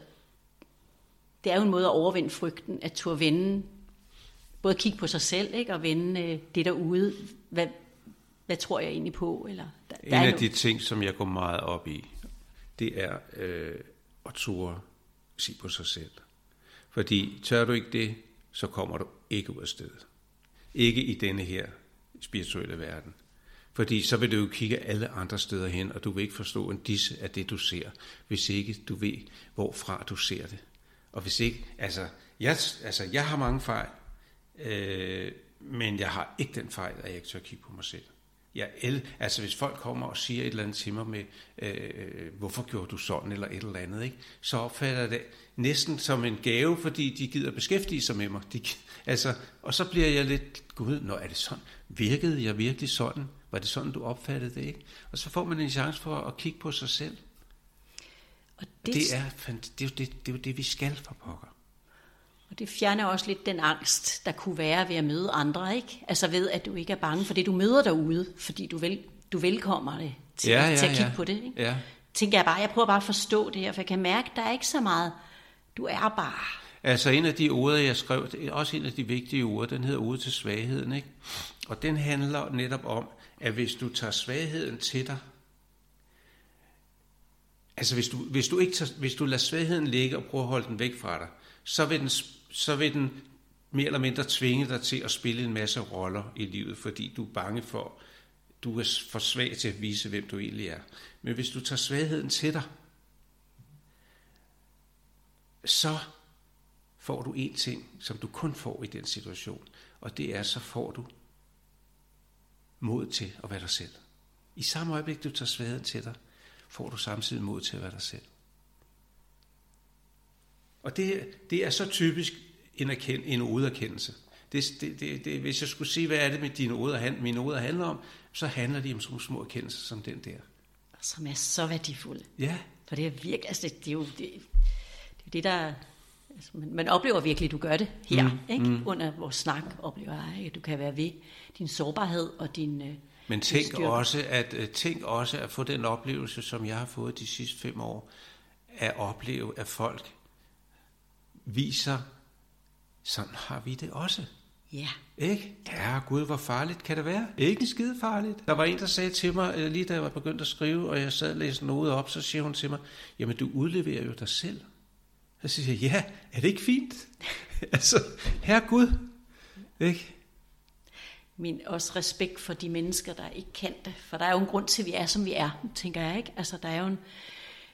det er jo en måde at overvinde frygten, at turde vende, både kigge på sig selv, ikke, og vende øh, det derude. Hvad, hvad tror jeg egentlig på? Eller, der, En der er af no- de ting, som jeg går meget op i, det er øh, at turde se på sig selv. Fordi tør du ikke det, så kommer du ikke ud af stedet. Ikke i denne her spirituelle verden. Fordi så vil du jo kigge alle andre steder hen, og du vil ikke forstå en disse af det, du ser, hvis ikke du ved, hvorfra du ser det. Og hvis ikke, altså, jeg, altså, jeg har mange fejl, øh, men jeg har ikke den fejl, at jeg ikke tør kigge på mig selv. Jeg el, altså hvis folk kommer og siger et eller andet til mig med, øh, hvorfor gjorde du sådan eller et eller andet, ikke? så opfatter jeg det næsten som en gave, fordi de gider beskæftige sig med mig. De, altså, og så bliver jeg lidt, gud, når er det sådan? Virkede jeg virkelig sådan? Var det sådan, du opfattede det, ikke? Og så får man en chance for at kigge på sig selv. og Det, det, er, det, jo det, det er jo det, vi skal for pokker. Og det fjerner også lidt den angst, der kunne være ved at møde andre, ikke? Altså ved, at du ikke er bange for det, du møder derude, fordi du, vel, du velkommer det til, Ja, ja, til at kigge ja. på det, ikke? Ja. Tænker jeg bare, jeg prøver bare at forstå det her, for jeg kan mærke, at der er ikke så meget. Du er bare. Altså en af de ord, jeg skrev, det er også en af de vigtige ord, den hedder Ode til svagheden. Ikke? Og den handler netop om, at hvis du tager svagheden til dig, altså hvis du, hvis du, ikke tager, hvis du lader svagheden ligge og prøver at holde den væk fra dig, så vil den, så vil den mere eller mindre tvinge dig til at spille en masse roller i livet, fordi du er bange for, du er for svag til at vise, hvem du egentlig er. Men hvis du tager svagheden til dig, så får du en ting, som du kun får i den situation, og det er, så får du mod til at være dig selv. I samme øjeblik, du tager svagheden til dig, får du samtidig mod til at være dig selv. Og det, det er så typisk en, erkend, en oderkendelse. Det, det, det, det, hvis jeg skulle sige, hvad er det med dine oder, mine oder handler om, så handler de om sådan små erkendelser som den der. som er så værdifulde. Ja, For det er virkelig, altså det, det er jo det, det, er det der, altså man, man oplever virkelig, at du gør det her, mm, ikke? Mm. Under vores snak oplever jeg, at du kan være ved din sårbarhed og din øh, Men tænk styrke. også, at, øh, tænk også at få den oplevelse, som jeg har fået de sidste fem år, at opleve, at folk viser, sådan har vi det også. Ja, Ikke? Ja, gud, hvor farligt kan det være? Ikke skide farligt. Der var en, der sagde til mig, øh, lige da jeg var begyndt at skrive, og jeg sad og læste noget op, så siger hun til mig, jamen du udleverer jo dig selv. Så siger jeg, ja, er det ikke fint? [LAUGHS] altså, herre Gud. Ikke? min også respekt for de mennesker, der ikke kan det. For der er jo en grund til, at vi er, som vi er, tænker jeg, ikke? Altså, der er jo en...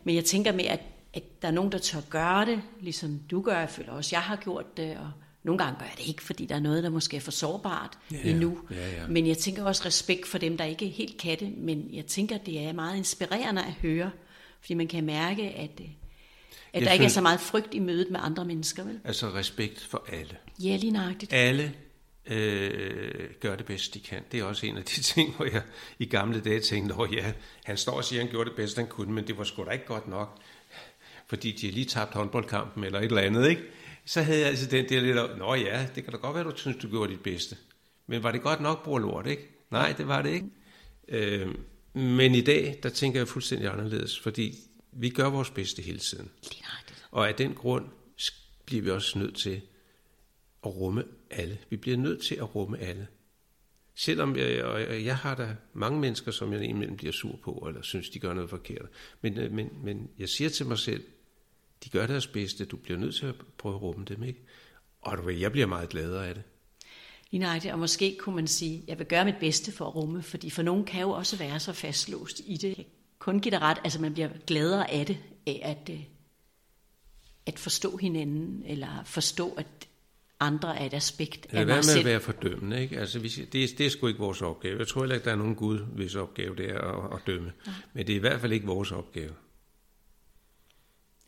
Men jeg tænker med, at, at der er nogen, der tør gøre det, ligesom du gør. Jeg føler også, jeg har gjort det, og nogle gange gør jeg det ikke, fordi der er noget, der måske er for sårbart Ja, endnu. ja, ja. Men jeg tænker også respekt for dem, der ikke helt kan det. Men jeg tænker, det er meget inspirerende at høre, fordi man kan mærke, at, øh, at der Jeg ikke er føler- så meget frygt i mødet med andre mennesker, vel? Altså respekt for alle. Ja, lige nøjagtigt. Alle øh, gør det bedst, de kan. Det er også en af de [LAUGHS] ting, hvor jeg i gamle dage tænkte, at ja, han står og siger, at han gjorde det bedst, han kunne, men det var sgu da ikke godt nok, fordi de har lige tabt håndboldkampen eller et eller andet, ikke? Så havde jeg altså den der lidt, af, nå ja, det kan da godt være, du synes, du gjorde dit bedste. Men var det godt nok, bror lort, ikke? Nej, det var det ikke. Øh, men i dag, der tænker jeg fuldstændig anderledes, fordi vi gør vores bedste hele tiden. Og af den grund bliver vi også nødt til at rumme alle. Vi bliver nødt til at rumme alle. Selvom jeg, og jeg, har da mange mennesker, som jeg indimellem bliver sur på, eller synes, de gør noget forkert. Men, øh, men, men jeg siger til mig selv, de gør deres bedste, du bliver nødt til at prøve at rumme dem, ikke? Og du ved, jeg bliver meget gladere af det. Lige nøjagtigt, og måske kunne man sige, jeg vil gøre mit bedste for at rumme, fordi for nogen kan jo også være så fastlåst i det. Jeg kun give dig ret, altså man bliver gladere af det, af at, øh, at forstå hinanden, eller forstå, at andre er et aspekt af mig med selv. at være fordømmende, ikke? Altså, vi, det, det er sgu ikke vores opgave. Jeg tror heller ikke, der er nogen Gud, hvis opgave det er at, at dømme. Ja. Men det er i hvert fald ikke vores opgave.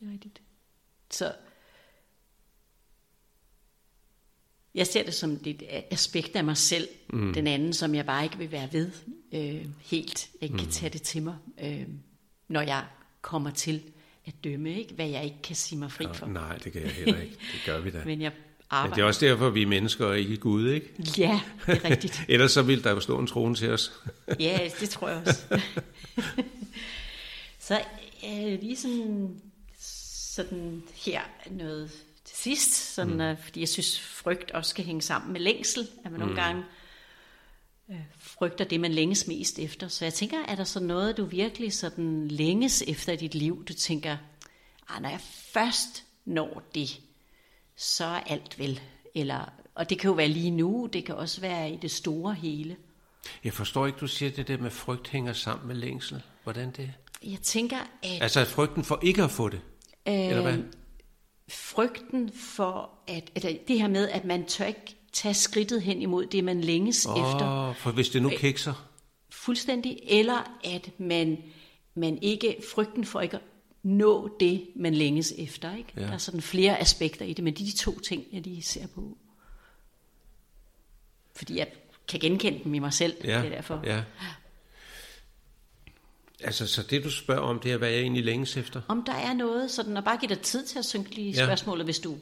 Det er rigtigt. Så jeg ser det som et aspekt af mig selv, mm. den anden, som jeg bare ikke vil være ved øh, helt. Jeg kan mm. tage det til mig, øh, når jeg kommer til at dømme, ikke? hvad jeg ikke kan sige mig fri for. Ja, nej, det kan jeg heller ikke. Det gør vi da. [LAUGHS] Men jeg arbejder. Men det er også derfor, vi er mennesker og ikke Gud, ikke? Ja, det er rigtigt. [LAUGHS] Ellers så ville der jo stå en trone til os. [LAUGHS] ja, det tror jeg også. så øh, lige sådan, sådan her noget til sidst, sådan, mm. uh, fordi jeg synes, frygt også skal hænge sammen med længsel, at man mm. nogle gange øh, frygter det, man længes mest efter. Så jeg tænker, er der så noget, du virkelig sådan længes efter i dit liv? Du tænker, ah, når jeg først når det, så er alt vel. Eller, og det kan jo være lige nu, det kan også være i det store hele. Jeg forstår ikke, du siger det der med frygt hænger sammen med længsel. Hvordan det? Jeg tænker, at... Altså frygten for ikke at få det? Øh, eller hvad? Frygten for, at, eller det her med, at man tør ikke tage skridtet hen imod det, man længes oh, efter. For hvis det nu øh, kikser? Fuldstændig. Eller at man, man ikke, frygten for ikke at nå det, man længes efter. Ikke? Ja. Der er sådan flere aspekter i det, men det er de to ting, jeg lige ser på. Fordi jeg kan genkende dem i mig selv. Ja, det er derfor. Ja. Altså, så det du spørger om, det er, hvad jeg egentlig længes efter? Om der er noget, sådan, og bare give dig tid til at synke lige ja. spørgsmålet, hvis du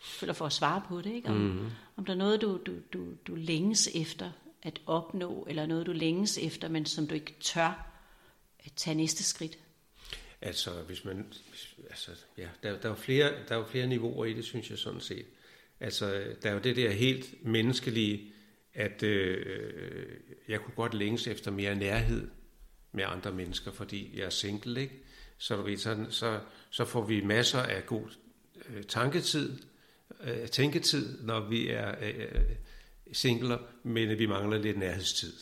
føler for at svare på det. Ikke? Om, mm-hmm. om der er noget, du, du, du, du længes efter at opnå, eller noget, du længes efter, men som du ikke tør at tage næste skridt. Altså, hvis man, altså, ja, der, der, er flere, der er jo flere niveauer i det, synes jeg sådan set. Altså, der er jo det der helt menneskelige, at øh, jeg kunne godt længes efter mere nærhed med andre mennesker, fordi jeg er single, ikke? Så, du ved, så, så, så får vi masser af god øh, tanketid, øh, tænketid, når vi er øh, singler, men vi mangler lidt nærhedstid.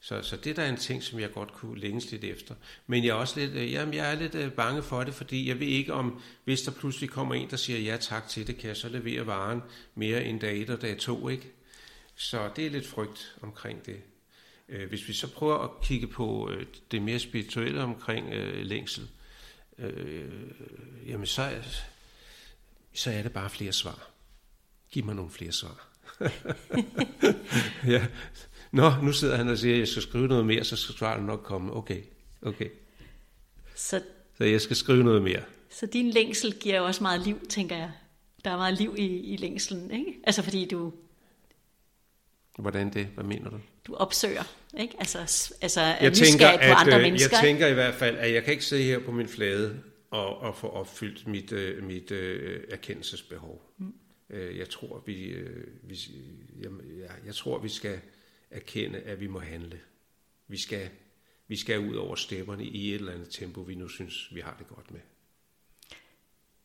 Så, så det der er en ting, som jeg godt kunne længes lidt efter. Men jeg er også lidt, øh, jamen, jeg er lidt øh, bange for det, fordi jeg ved ikke om, hvis der pludselig kommer en, der siger ja tak til det, kan jeg så levere varen mere end dag et og dag to, ikke? Så det er lidt frygt omkring det. Øh, hvis vi så prøver at kigge på øh, det mere spirituelle omkring øh, længsel, øh, jamen så, så er det bare flere svar. Giv mig nogle flere svar. [LAUGHS] ja. Nå, nu sidder han og siger, at jeg skal skrive noget mere, så skal svaret nok komme. Okay, okay. Så, så jeg skal skrive noget mere. Så din længsel giver jo også meget liv, tænker jeg. Der er meget liv i, i længselen, ikke? Altså fordi du... Hvordan det? Hvad mener du? Du opsøger, ikke? Altså, altså jeg tænker, på at, andre øh, mennesker. Jeg tænker i hvert fald, at jeg kan ikke sidde her på min flade og, og få opfyldt mit, uh, mit uh, erkendelsesbehov. Mm. Uh, jeg tror, vi, uh, vi jeg, jeg tror, vi skal erkende, at vi må handle. Vi skal, vi skal ud over stepperne i et eller andet tempo, vi nu synes, vi har det godt med.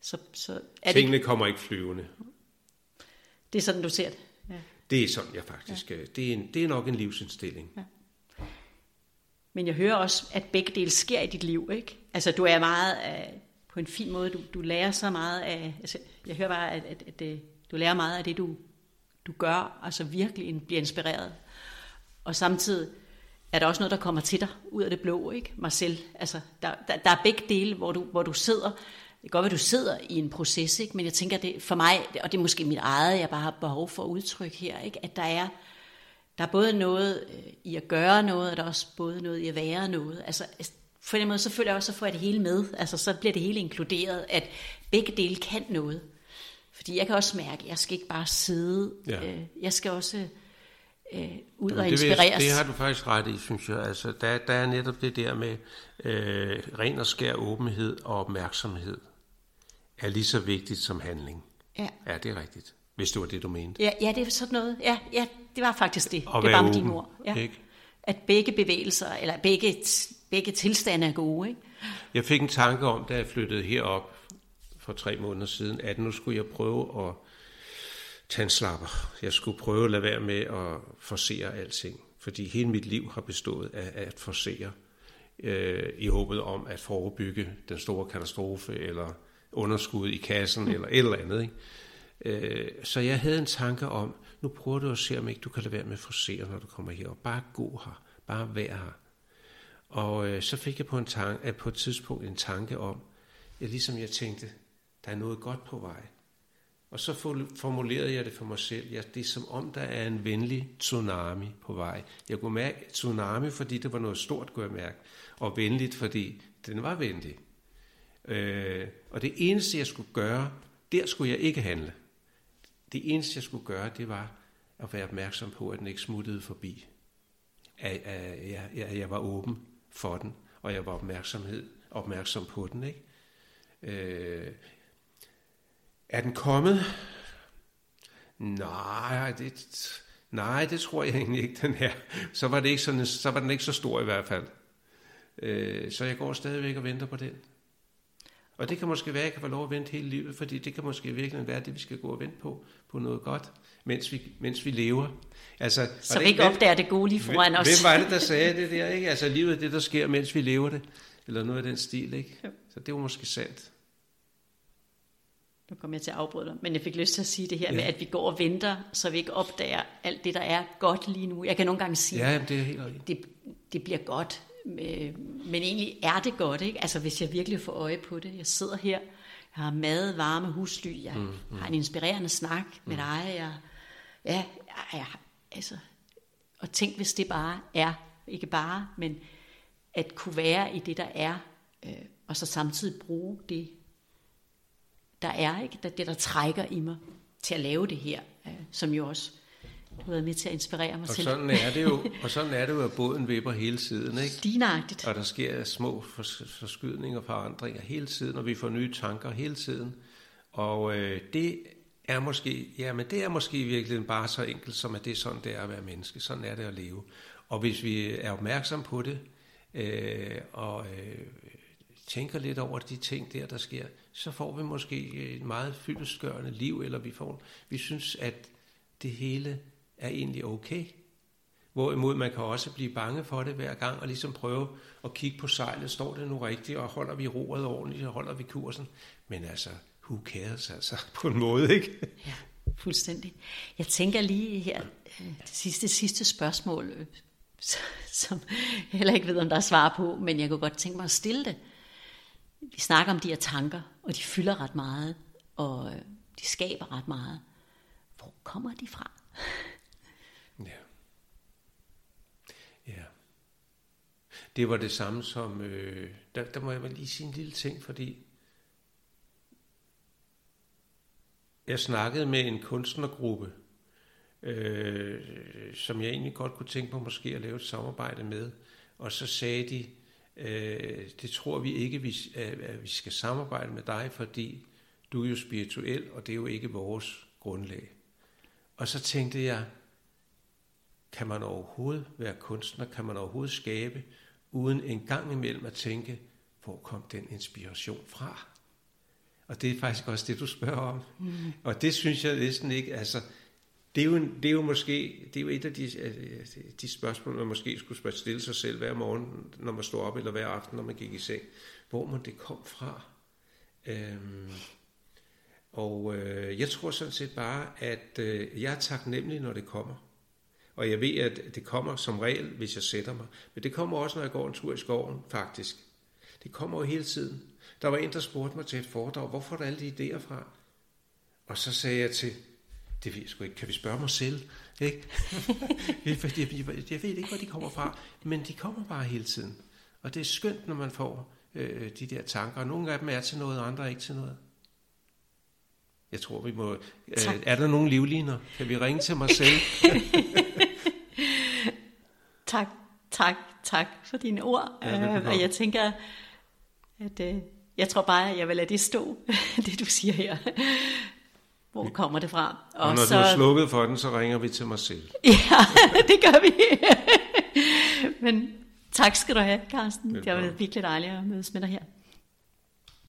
Så, så er Tingene det... kommer ikke flyvende. Det er sådan, du ser det? Ja. Det er sådan, jeg faktisk... Ja. Det, er en, det er nok en livsindstilling. Ja. Men jeg hører også, at begge dele sker i dit liv, ikke? Altså, du er meget af, på en fin måde, du, du lærer så meget af... Altså, jeg hører bare, at, at, at, at du lærer meget af det, du, du gør, altså virkelig bliver inspireret og samtidig er der også noget, der kommer til dig ud af det blå, ikke? Marcel, altså, der, der, der er begge dele, hvor du, hvor du sidder, det kan godt være, du sidder i en proces, ikke? men jeg tænker, det for mig, og det er måske mit eget, jeg bare har behov for at udtrykke her, ikke? at der er, der er både noget øh, i at gøre noget, og der er også både noget i at være noget. Altså, på den måde, så føler jeg også, så får jeg det hele med. Altså, så bliver det hele inkluderet, at begge dele kan noget. Fordi jeg kan også mærke, at jeg skal ikke bare sidde. Ja. Øh, jeg skal også øh, ud Jamen, og inspireres. Det, det har du faktisk ret i, synes jeg. Altså, der, der er netop det der med øh, ren og skær åbenhed og opmærksomhed er lige så vigtigt som handling. Ja. Ja, det er rigtigt. Hvis det var det, du mente. Ja, ja det er sådan noget. Ja, ja det var faktisk det. Og det var med dine ord. Ja. Ikke? At begge bevægelser, eller begge, begge tilstande er gode. Ikke? Jeg fik en tanke om, da jeg flyttede herop for tre måneder siden, at nu skulle jeg prøve at tandslapper. Jeg skulle prøve at lade være med at forsere alting, fordi hele mit liv har bestået af at forsere øh, i håbet om at forebygge den store katastrofe, eller underskud i kassen, eller et eller andet. Ikke? Øh, så jeg havde en tanke om, nu prøver du at se, om ikke du kan lade være med at forsere, når du kommer her, og bare gå her, bare vær her. Og øh, så fik jeg på, en tanke, øh, på et tidspunkt en tanke om, at ligesom jeg tænkte, der er noget godt på vej. Og så formulerede jeg det for mig selv. Ja, det er som om, der er en venlig tsunami på vej. Jeg kunne mærke tsunami, fordi det var noget stort, kunne jeg mærke. Og venligt, fordi den var venlig. Øh, og det eneste, jeg skulle gøre, der skulle jeg ikke handle. Det eneste, jeg skulle gøre, det var at være opmærksom på, at den ikke smuttede forbi. At, at jeg, jeg, jeg var åben for den, og jeg var opmærksomhed, opmærksom på den. Ikke? Øh, er den kommet? Nej, det, nej, det tror jeg egentlig ikke, den her. Så var, det ikke sådan, så var den ikke så stor i hvert fald. Øh, så jeg går stadigvæk og venter på den. Og det kan måske være, at jeg kan få lov at vente hele livet, fordi det kan måske virkelig være det, vi skal gå og vente på, på noget godt, mens vi, mens vi lever. Altså, så vi ikke opdager det gode lige foran os. Hvem var det, der sagde det der? Ikke? Altså, livet er det, der sker, mens vi lever det. Eller noget af den stil, ikke? Så det var måske sandt. Nu kommer jeg til at afbryde dig, men jeg fik lyst til at sige det her ja. med, at vi går og venter, så vi ikke opdager alt det, der er godt lige nu. Jeg kan nogle gange sige, ja, det, er helt det, det bliver godt, men egentlig er det godt, ikke? Altså hvis jeg virkelig får øje på det. Jeg sidder her, jeg har mad, varme, husly, jeg mm, mm. har en inspirerende snak med mm. dig, jeg, ja, jeg, altså, og tænk hvis det bare er, ikke bare, men at kunne være i det, der er, øh, og så samtidig bruge det, der er, ikke? Det, det, der trækker i mig til at lave det her, øh, som jo også har været med til at inspirere mig og til. Sådan er det jo, [LAUGHS] og sådan er det jo, at båden vipper hele tiden. Ikke? Dinagtigt. Og der sker små forskydninger og forandringer hele tiden, og vi får nye tanker hele tiden. Og øh, det er måske, ja, men det er måske virkelig bare så enkelt, som at det er sådan, det er at være menneske. Sådan er det at leve. Og hvis vi er opmærksom på det, øh, og øh, tænker lidt over de ting der, der sker, så får vi måske et meget fyldestgørende liv, eller vi får, vi synes, at det hele er egentlig okay. Hvorimod man kan også blive bange for det hver gang, og ligesom prøve at kigge på sejlet, står det nu rigtigt, og holder vi roret ordentligt, og holder vi kursen. Men altså, who cares altså, [LAUGHS] på en måde, ikke? Ja, fuldstændig. Jeg tænker lige her, øh, det sidste, sidste spørgsmål, øh, som jeg heller ikke ved, om der er svar på, men jeg kunne godt tænke mig at stille det vi snakker om de her tanker, og de fylder ret meget, og øh, de skaber ret meget. Hvor kommer de fra? ja. Ja. Det var det samme som, øh, der, der må jeg lige sige en lille ting, fordi jeg snakkede med en kunstnergruppe, øh, som jeg egentlig godt kunne tænke på måske at lave et samarbejde med, og så sagde de, Øh, det tror vi ikke, vi, at vi skal samarbejde med dig, fordi du er jo spirituel, og det er jo ikke vores grundlag. Og så tænkte jeg, kan man overhovedet være kunstner? Kan man overhovedet skabe, uden en gang imellem at tænke, hvor kom den inspiration fra? Og det er faktisk også det, du spørger om. Mm. Og det synes jeg næsten ikke, altså, det er, jo, det er jo måske det er jo et af de, øh, de spørgsmål, man måske skulle stille sig selv hver morgen, når man står op, eller hver aften, når man gik i seng. Hvor må det kom fra? Øhm, og øh, jeg tror sådan set bare, at øh, jeg er taknemmelig, når det kommer. Og jeg ved, at det kommer som regel, hvis jeg sætter mig. Men det kommer også, når jeg går en tur i skoven, faktisk. Det kommer jo hele tiden. Der var en, der spurgte mig til et foredrag, hvor får du alle de idéer fra? Og så sagde jeg til det ved jeg sgu ikke. Kan vi spørge mig selv? Ikke? [LAUGHS] jeg, ved ikke, hvor de kommer fra, men de kommer bare hele tiden. Og det er skønt, når man får øh, de der tanker. Og nogle af dem er til noget, andre er ikke til noget. Jeg tror, vi må... Øh, er der nogen livliner? Kan vi ringe til mig selv? [LAUGHS] tak, tak, tak for dine ord. Ja, øh, og jeg tænker, at øh, jeg tror bare, at jeg vil lade det stå, [LAUGHS] det du siger her. Hvor kommer det fra? Og, og når så... du er slukket for den, så ringer vi til mig selv. [LAUGHS] Ja, det gør vi. [LAUGHS] Men tak skal du have, Carsten. Det var virkelig dejligt at mødes med dig her.